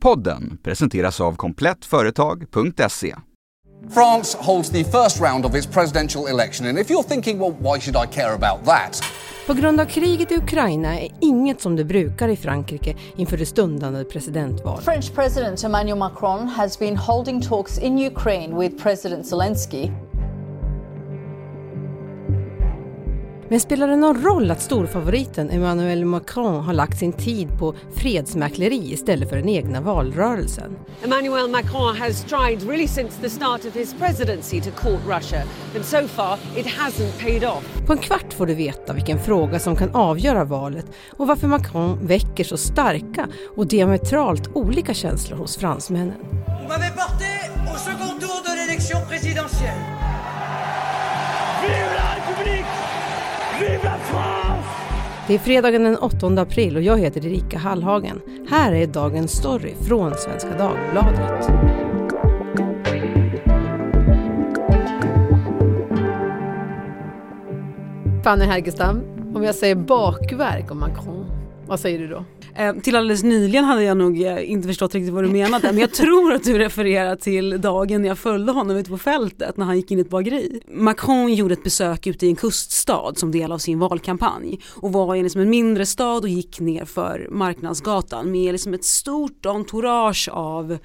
Podden presenteras av komplettföretag.se. France holds the first round of its presidential election, and if you're thinking, well, why should I care about that? På grund av kriget i Ukraina är inget som det brukar i Frankrike inför det stundande presidentvalet. French President Emmanuel Macron has been holding talks in Ukraine with President Zelensky. Men spelar det någon roll att storfavoriten Emmanuel Macron har lagt sin tid på fredsmäkleri istället för den egna valrörelsen? Emmanuel Macron has tried really since the start of his presidency to court Russia and so far it hasn't paid off. På en kvart får du veta vilken fråga som kan avgöra valet och varför Macron väcker så starka och diametralt olika känslor hos fransmännen. On m'avait porté au second tour de l'élection présidentielle. Det är fredagen den 8 april och jag heter Erika Hallhagen. Här är dagens story från Svenska Dagbladet. Fanny Härgestam, om jag säger bakverk om Macron, vad säger du då? Eh, till alldeles nyligen hade jag nog eh, inte förstått riktigt vad du menade men jag tror att du refererar till dagen jag följde honom ute på fältet när han gick in i ett bageri. Macron gjorde ett besök ute i en kuststad som del av sin valkampanj och var i liksom en mindre stad och gick ner för Marknadsgatan med liksom ett stort entourage av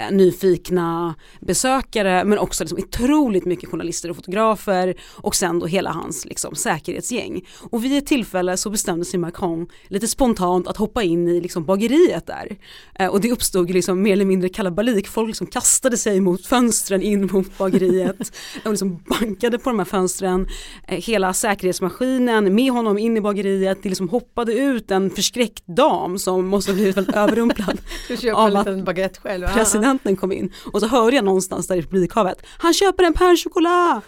eh, nyfikna besökare men också liksom otroligt mycket journalister och fotografer och sen då hela hans liksom, säkerhetsgäng. Och vid ett tillfälle så bestämde sig Macron lite spontant att hoppa in i liksom, bageriet där. Eh, och det uppstod liksom mer eller mindre kalabalik, folk liksom kastade sig mot fönstren in mot bageriet och liksom bankade på de här fönstren. Eh, hela säkerhetsmaskinen med honom in i bageriet, det liksom hoppade ut en förskräckt dam som måste ha blivit väldigt överrumplad. Du köper en liten baguette själv. Ah presidenten kom in och så hörde jag någonstans där i publikhavet, han köper en pain chocolat!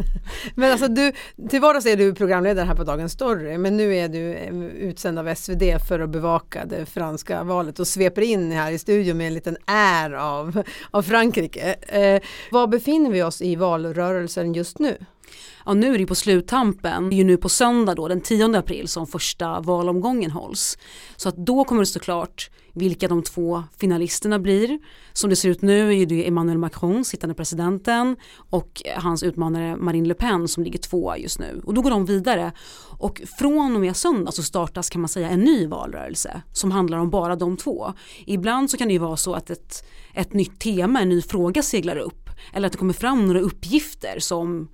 Men alltså du, till vardags är du programledare här på Dagens Story men nu är du eh, utsänd av SvD för att bevaka det franska valet och sveper in här i studion med en liten är av, av Frankrike. Eh, var befinner vi oss i valrörelsen just nu? Ja nu är det på sluttampen, det är ju nu på söndag då den 10 april som första valomgången hålls. Så att då kommer det stå klart vilka de två finalisterna blir. Som det ser ut nu är det Emmanuel Macron, sittande presidenten och hans utmanare Marine Le Pen som ligger tvåa just nu. Och då går de vidare. Och från och med söndag så startas kan man säga en ny valrörelse som handlar om bara de två. Ibland så kan det ju vara så att ett, ett nytt tema, en ny fråga seglar upp. Eller att det kommer fram några uppgifter som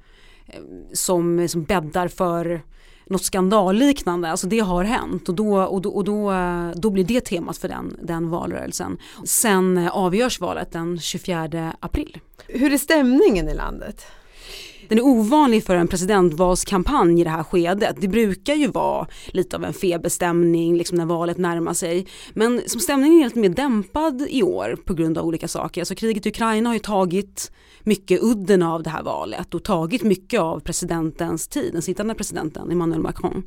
som, som bäddar för något skandalliknande, alltså det har hänt och då, och då, och då, eh, då blir det temat för den, den valrörelsen. Sen eh, avgörs valet den 24 april. Hur är stämningen i landet? Den är ovanlig för en presidentvalskampanj i det här skedet. Det brukar ju vara lite av en feberstämning liksom när valet närmar sig. Men som stämningen är lite mer dämpad i år på grund av olika saker. Alltså kriget i Ukraina har ju tagit mycket udden av det här valet och tagit mycket av presidentens tid, den sittande presidenten Emmanuel Macron.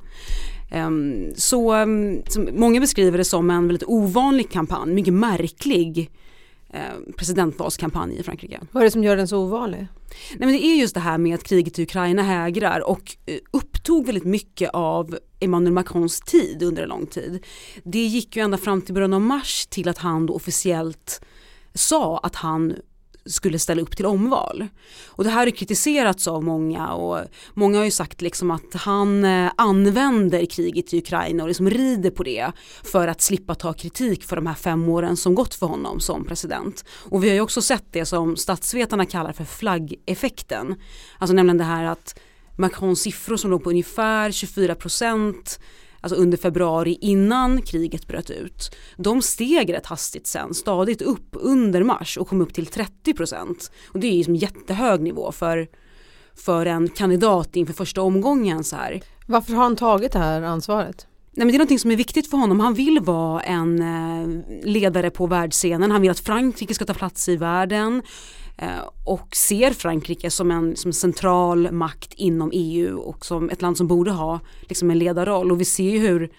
Ehm, så mm, många beskriver det som en väldigt ovanlig kampanj, mycket märklig presidentvalskampanj i Frankrike. Vad är det som gör den så ovanlig? Nej, men det är just det här med att kriget i Ukraina hägrar och eh, upptog väldigt mycket av Emmanuel Macrons tid under en lång tid. Det gick ju ända fram till början av mars till att han då officiellt sa att han skulle ställa upp till omval. Och det här har kritiserats av många och många har ju sagt liksom att han eh, använder kriget i Ukraina och liksom rider på det för att slippa ta kritik för de här fem åren som gått för honom som president. Och vi har ju också sett det som statsvetarna kallar för flaggeffekten. Alltså nämligen det här att Macrons siffror som låg på ungefär 24 procent alltså under februari innan kriget bröt ut, de steg rätt hastigt sen, stadigt upp under mars och kom upp till 30 procent. Och det är ju som jättehög nivå för, för en kandidat inför första omgången så här. Varför har han tagit det här ansvaret? Nej, men det är någonting som är viktigt för honom. Han vill vara en eh, ledare på världsscenen. Han vill att Frankrike ska ta plats i världen Eh, och ser Frankrike som en som central makt inom EU och som ett land som borde ha liksom en ledarroll. Och vi ser ju hur,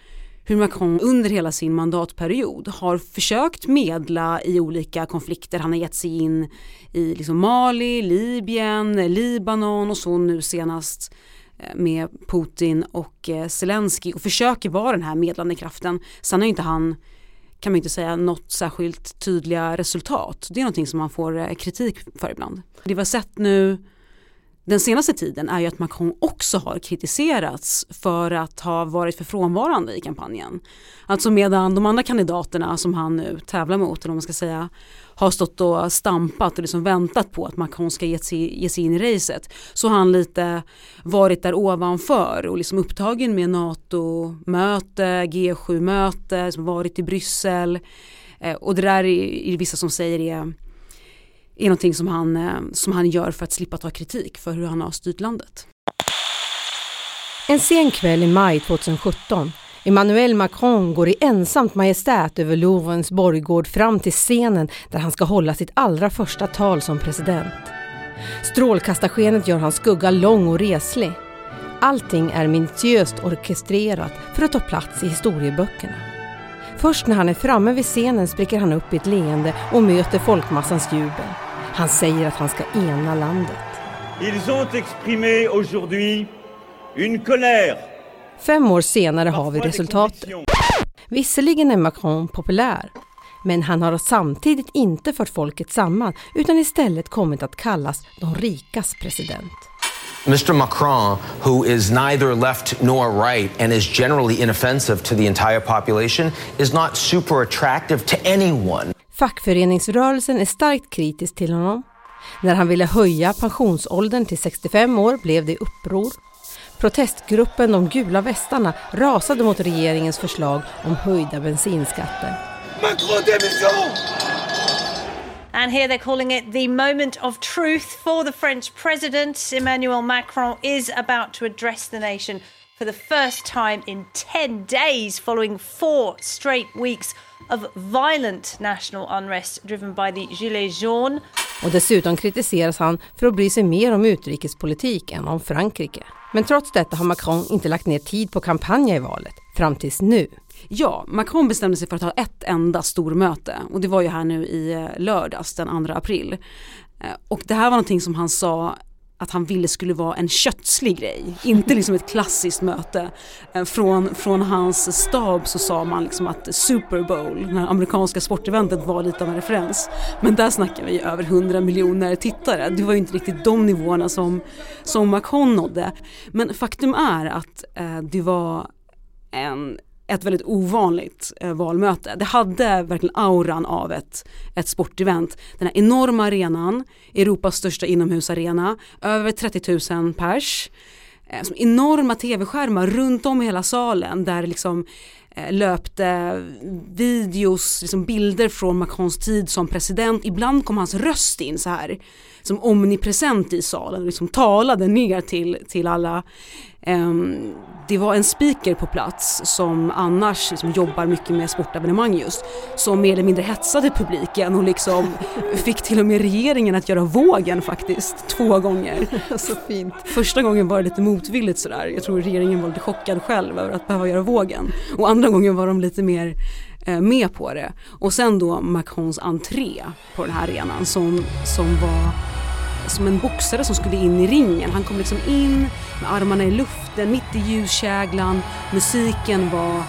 hur Macron under hela sin mandatperiod har försökt medla i olika konflikter. Han har gett sig in i liksom Mali, Libyen, Libanon och så nu senast eh, med Putin och eh, Zelensky och försöker vara den här medlande kraften. Sen har ju inte han kan man inte säga något särskilt tydliga resultat. Det är någonting som man får eh, kritik för ibland. Det vi har sett nu den senaste tiden är ju att Macron också har kritiserats för att ha varit för frånvarande i kampanjen. Alltså medan de andra kandidaterna som han nu tävlar mot, eller om man ska säga, har stått och stampat och liksom väntat på att Macron ska ge sig, ge sig in i racet så har han lite varit där ovanför och liksom upptagen med NATO-möte, G7-möte, liksom varit i Bryssel eh, och det där är, är vissa som säger är är någonting som han, eh, som han gör för att slippa ta kritik för hur han har styrt landet. En sen kväll i maj 2017 Emmanuel Macron går i ensamt majestät över Louvrens borggård fram till scenen där han ska hålla sitt allra första tal som president. Strålkastarskenet gör hans skugga lång och reslig. Allting är minutiöst orkestrerat för att ta plats i historieböckerna. Först när han är framme vid scenen spricker han upp i ett leende och möter folkmassans jubel. Han säger att han ska ena landet. Ils ont exprimé aujourd'hui une colère. Fem år senare har vi resultatet. Visserligen är Macron populär, men han har samtidigt inte fört folket samman utan istället kommit att kallas de rikas president. Mr. Macron, who is neither left nor right and is generally inoffensive to the entire population, is not super attractive to anyone. Fackföreningsrörelsen är starkt kritisk till honom. När han ville höja pensionsåldern till 65 år blev det uppror. Protestgruppen De gula västarna rasade mot regeringens förslag om höjda bensinskatter. Macron démission And here they're calling it the moment of truth for the French president. Emmanuel Macron is about to address the nation for the first time in 10 days following four straight weeks of violent national unrest driven by the Gilets jaunes. Och dessutom kritiseras han för att bry sig mer om utrikespolitik än om Frankrike. Men trots detta har Macron inte lagt ner tid på kampanja i valet, fram tills nu. Ja, Macron bestämde sig för att ha ett enda stormöte och det var ju här nu i eh, lördags den 2 april. Eh, och det här var någonting som han sa att han ville skulle vara en kötslig grej, inte liksom ett klassiskt möte. Eh, från, från hans stab så sa man liksom att Super Bowl, det amerikanska sporteventet var lite av en referens. Men där snackar vi över 100 miljoner tittare, det var ju inte riktigt de nivåerna som, som Macron nådde. Men faktum är att eh, det var en ett väldigt ovanligt eh, valmöte. Det hade verkligen auran av ett, ett sportevent. Den här enorma arenan, Europas största inomhusarena, över 30 000 pers. Eh, som enorma tv-skärmar runt om i hela salen där liksom löpte videos, liksom bilder från Macrons tid som president. Ibland kom hans röst in så här som omnipresent i salen, liksom talade ner till, till alla Um, det var en speaker på plats som annars liksom jobbar mycket med sportevenemang just som mer eller mindre hetsade publiken och liksom fick till och med regeringen att göra vågen faktiskt två gånger. Så fint. Första gången var det lite motvilligt sådär, jag tror regeringen var lite chockad själv över att behöva göra vågen och andra gången var de lite mer eh, med på det. Och sen då Macrons entré på den här arenan som, som var som en boxare som skulle in i ringen. Han kom liksom in med armarna i luften, mitt i ljuskäglan. Musiken var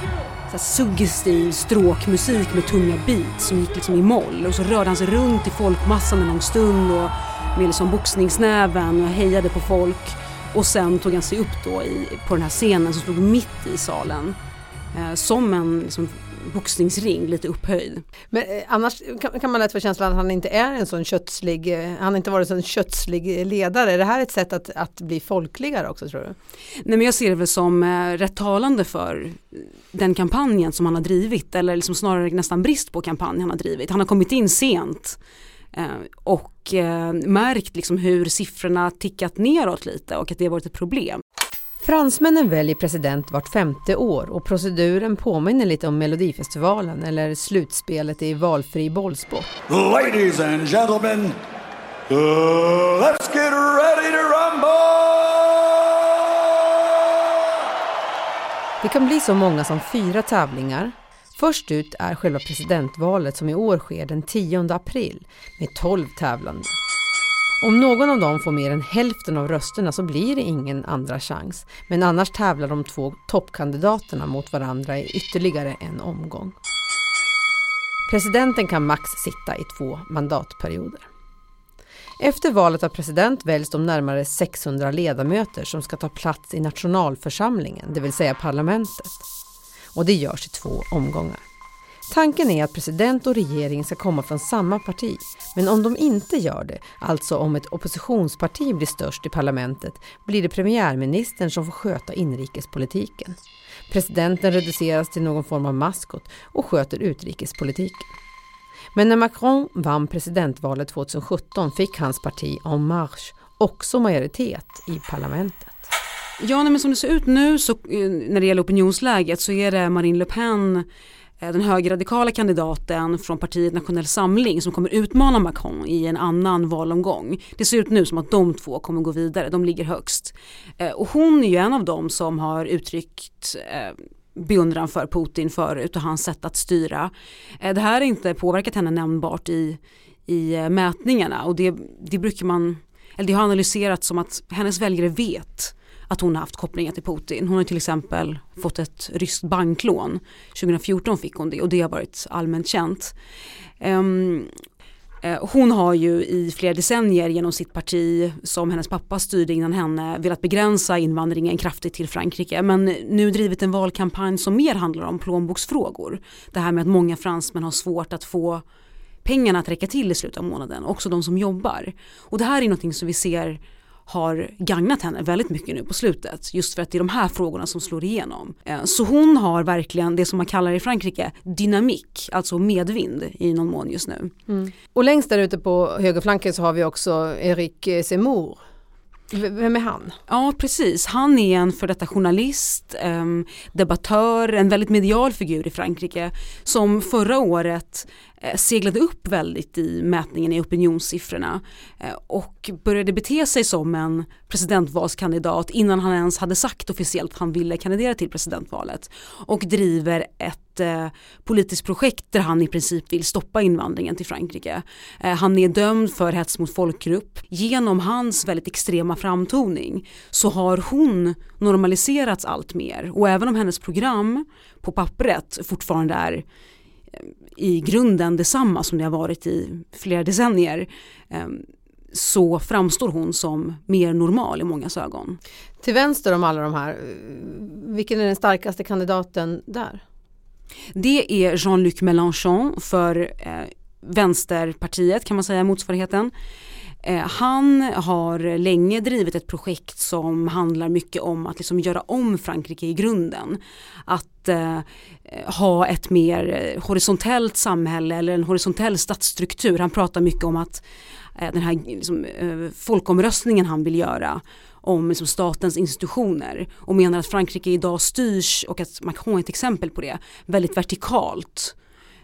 så suggestiv stråkmusik med tunga beats som gick liksom i moll. Och så rörde han sig runt i folkmassan en lång stund och med liksom boxningsnäven och hejade på folk. Och sen tog han sig upp då i, på den här scenen som stod mitt i salen. Eh, som en liksom, boxningsring lite upphöjd. Men eh, annars kan, kan, man lätt få känslan att han inte är en sån kötslig, eh, han har inte varit en sån kötslig ledare. Är det här ett sätt att, att bli folkligare också tror du? Nej men jag ser det väl som eh, rätt talande för den kampanjen som han har drivit eller liksom snarare nästan brist på kampanj han har drivit. Han har kommit in sent eh, och eh, märkt liksom hur siffrorna tickat neråt lite och att det har varit ett problem. Fransmännen väljer president vart femte år och proceduren påminner lite om Melodifestivalen eller slutspelet i valfri bollsport. Ladies and gentlemen, uh, let's get ready to rumble! Det kan bli så många som fyra tävlingar. Först ut är själva presidentvalet som i år sker den 10 april med 12 tävlande. Om någon av dem får mer än hälften av rösterna så blir det ingen andra chans. Men annars tävlar de två toppkandidaterna mot varandra i ytterligare en omgång. Presidenten kan max sitta i två mandatperioder. Efter valet av president väljs de närmare 600 ledamöter som ska ta plats i nationalförsamlingen, det vill säga parlamentet. Och det görs i två omgångar. Tanken är att president och regering ska komma från samma parti. Men om de inte gör det, alltså om ett oppositionsparti blir störst i parlamentet, blir det premiärministern som får sköta inrikespolitiken. Presidenten reduceras till någon form av maskot och sköter utrikespolitiken. Men när Macron vann presidentvalet 2017 fick hans parti En Marche också majoritet i parlamentet. Ja, men som det ser ut nu så, eh, när det gäller opinionsläget så är det Marine Le Pen Eh, den högerradikala kandidaten från partiet Nationell Samling som kommer utmana Macron i en annan valomgång. Det ser ut nu som att de två kommer gå vidare, de ligger högst. Eh, och hon är ju en av dem som har uttryckt eh, beundran för Putin förut och hans sätt att styra. Det här har inte påverkat henne nämnbart i, i mätningarna och det, det brukar man, eller det har analyserats som att hennes väljare vet att hon har haft kopplingar till Putin. Hon har till exempel fått ett ryskt banklån. 2014 fick hon det och det har varit allmänt känt. Um, hon har ju i flera decennier genom sitt parti som hennes pappa styrde innan henne velat begränsa invandringen kraftigt till Frankrike men nu drivit en valkampanj som mer handlar om plånboksfrågor. Det här med att många fransmän har svårt att få pengarna att räcka till i slutet av månaden, också de som jobbar. Och det här är någonting som vi ser har gagnat henne väldigt mycket nu på slutet. Just för att det är de här frågorna som slår igenom. Eh, så hon har verkligen det som man kallar i Frankrike dynamik, alltså medvind i någon mån just nu. Mm. Och längst där ute på högerflanken så har vi också Eric Zemmour. Vem är han? Ja precis, han är en för detta journalist, eh, debattör, en väldigt medial figur i Frankrike som förra året Eh, seglade upp väldigt i mätningen i opinionssiffrorna eh, och började bete sig som en presidentvalskandidat innan han ens hade sagt officiellt att han ville kandidera till presidentvalet och driver ett eh, politiskt projekt där han i princip vill stoppa invandringen till Frankrike. Eh, han är dömd för hets mot folkgrupp. Genom hans väldigt extrema framtoning så har hon normaliserats allt mer och även om hennes program på pappret fortfarande är i grunden detsamma som det har varit i flera decennier ehm, så framstår hon som mer normal i mångas ögon. Till vänster om alla de här, vilken är den starkaste kandidaten där? Det är Jean-Luc Mélenchon för eh, Vänsterpartiet kan man säga motsvarigheten. Eh, han har länge drivit ett projekt som handlar mycket om att liksom göra om Frankrike i grunden. Att eh, ha ett mer horisontellt samhälle eller en horisontell statsstruktur. Han pratar mycket om att eh, den här liksom, eh, folkomröstningen han vill göra om liksom, statens institutioner och menar att Frankrike idag styrs och att Macron är ett exempel på det väldigt vertikalt Eh,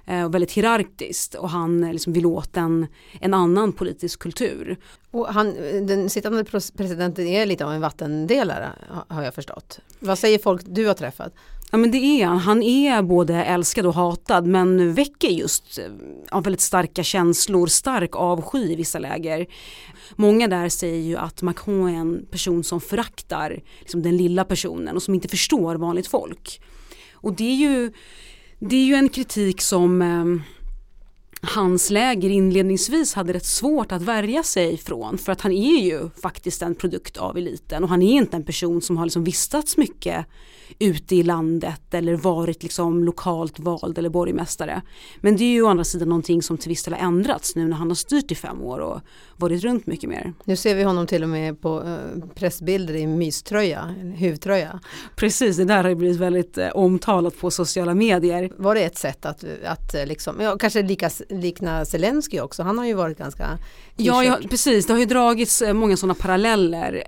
och väldigt hierarkiskt och han eh, liksom vill åt en, en annan politisk kultur. Och han, den sittande presidenten är lite av en vattendelare har jag förstått. Vad säger folk du har träffat? Ja men det är han. Han är både älskad och hatad men väcker just eh, av väldigt starka känslor, stark avsky i vissa läger. Många där säger ju att Macron är en person som föraktar liksom den lilla personen och som inte förstår vanligt folk. Och det är ju det är ju en kritik som eh, hans läger inledningsvis hade rätt svårt att värja sig från för att han är ju faktiskt en produkt av eliten och han är inte en person som har liksom vistats mycket ute i landet eller varit liksom lokalt vald eller borgmästare. Men det är ju å andra sidan någonting som till viss del har ändrats nu när han har styrt i fem år och varit runt mycket mer. Nu ser vi honom till och med på eh, pressbilder i myströja, huvtröja. Precis, det där har blivit väldigt eh, omtalat på sociala medier. Var det ett sätt att, att eh, liksom, ja, kanske lika, likna Zelensky också, han har ju varit ganska Ja, ja, precis. Det har ju dragits många sådana paralleller.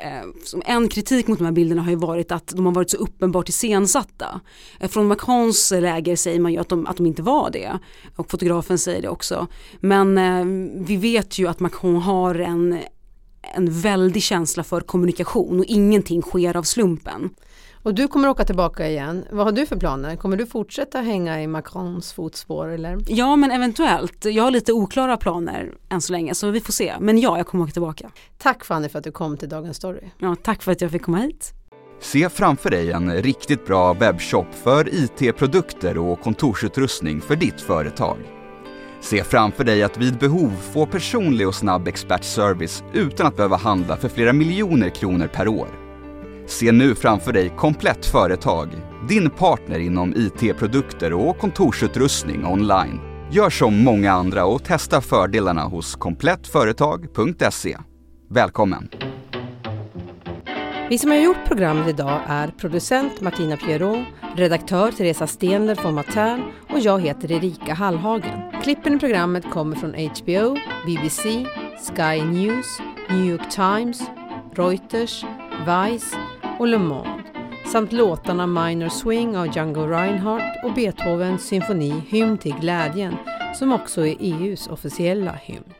En kritik mot de här bilderna har ju varit att de har varit så uppenbart iscensatta. Från Macrons läger säger man ju att de, att de inte var det. Och fotografen säger det också. Men vi vet ju att Macron har har en, en väldig känsla för kommunikation och ingenting sker av slumpen. Och du kommer åka tillbaka igen. Vad har du för planer? Kommer du fortsätta hänga i Macrons fotspår? Eller? Ja men eventuellt. Jag har lite oklara planer än så länge så vi får se. Men ja, jag kommer åka tillbaka. Tack Fanny för att du kom till Dagens Story. Ja, tack för att jag fick komma hit. Se framför dig en riktigt bra webbshop för IT-produkter och kontorsutrustning för ditt företag. Se framför dig att vid behov få personlig och snabb expertservice utan att behöva handla för flera miljoner kronor per år. Se nu framför dig Komplett Företag, din partner inom IT-produkter och kontorsutrustning online. Gör som många andra och testa fördelarna hos komplettföretag.se. Välkommen! Vi som har gjort programmet idag är producent Martina Pierrot, redaktör Teresa Stenler från Matern och jag heter Erika Hallhagen. Klippen i programmet kommer från HBO, BBC, Sky News, New York Times, Reuters, Vice och Le Monde samt låtarna Minor Swing av Django Reinhardt och Beethovens symfoni Hymn till glädjen som också är EUs officiella hymn.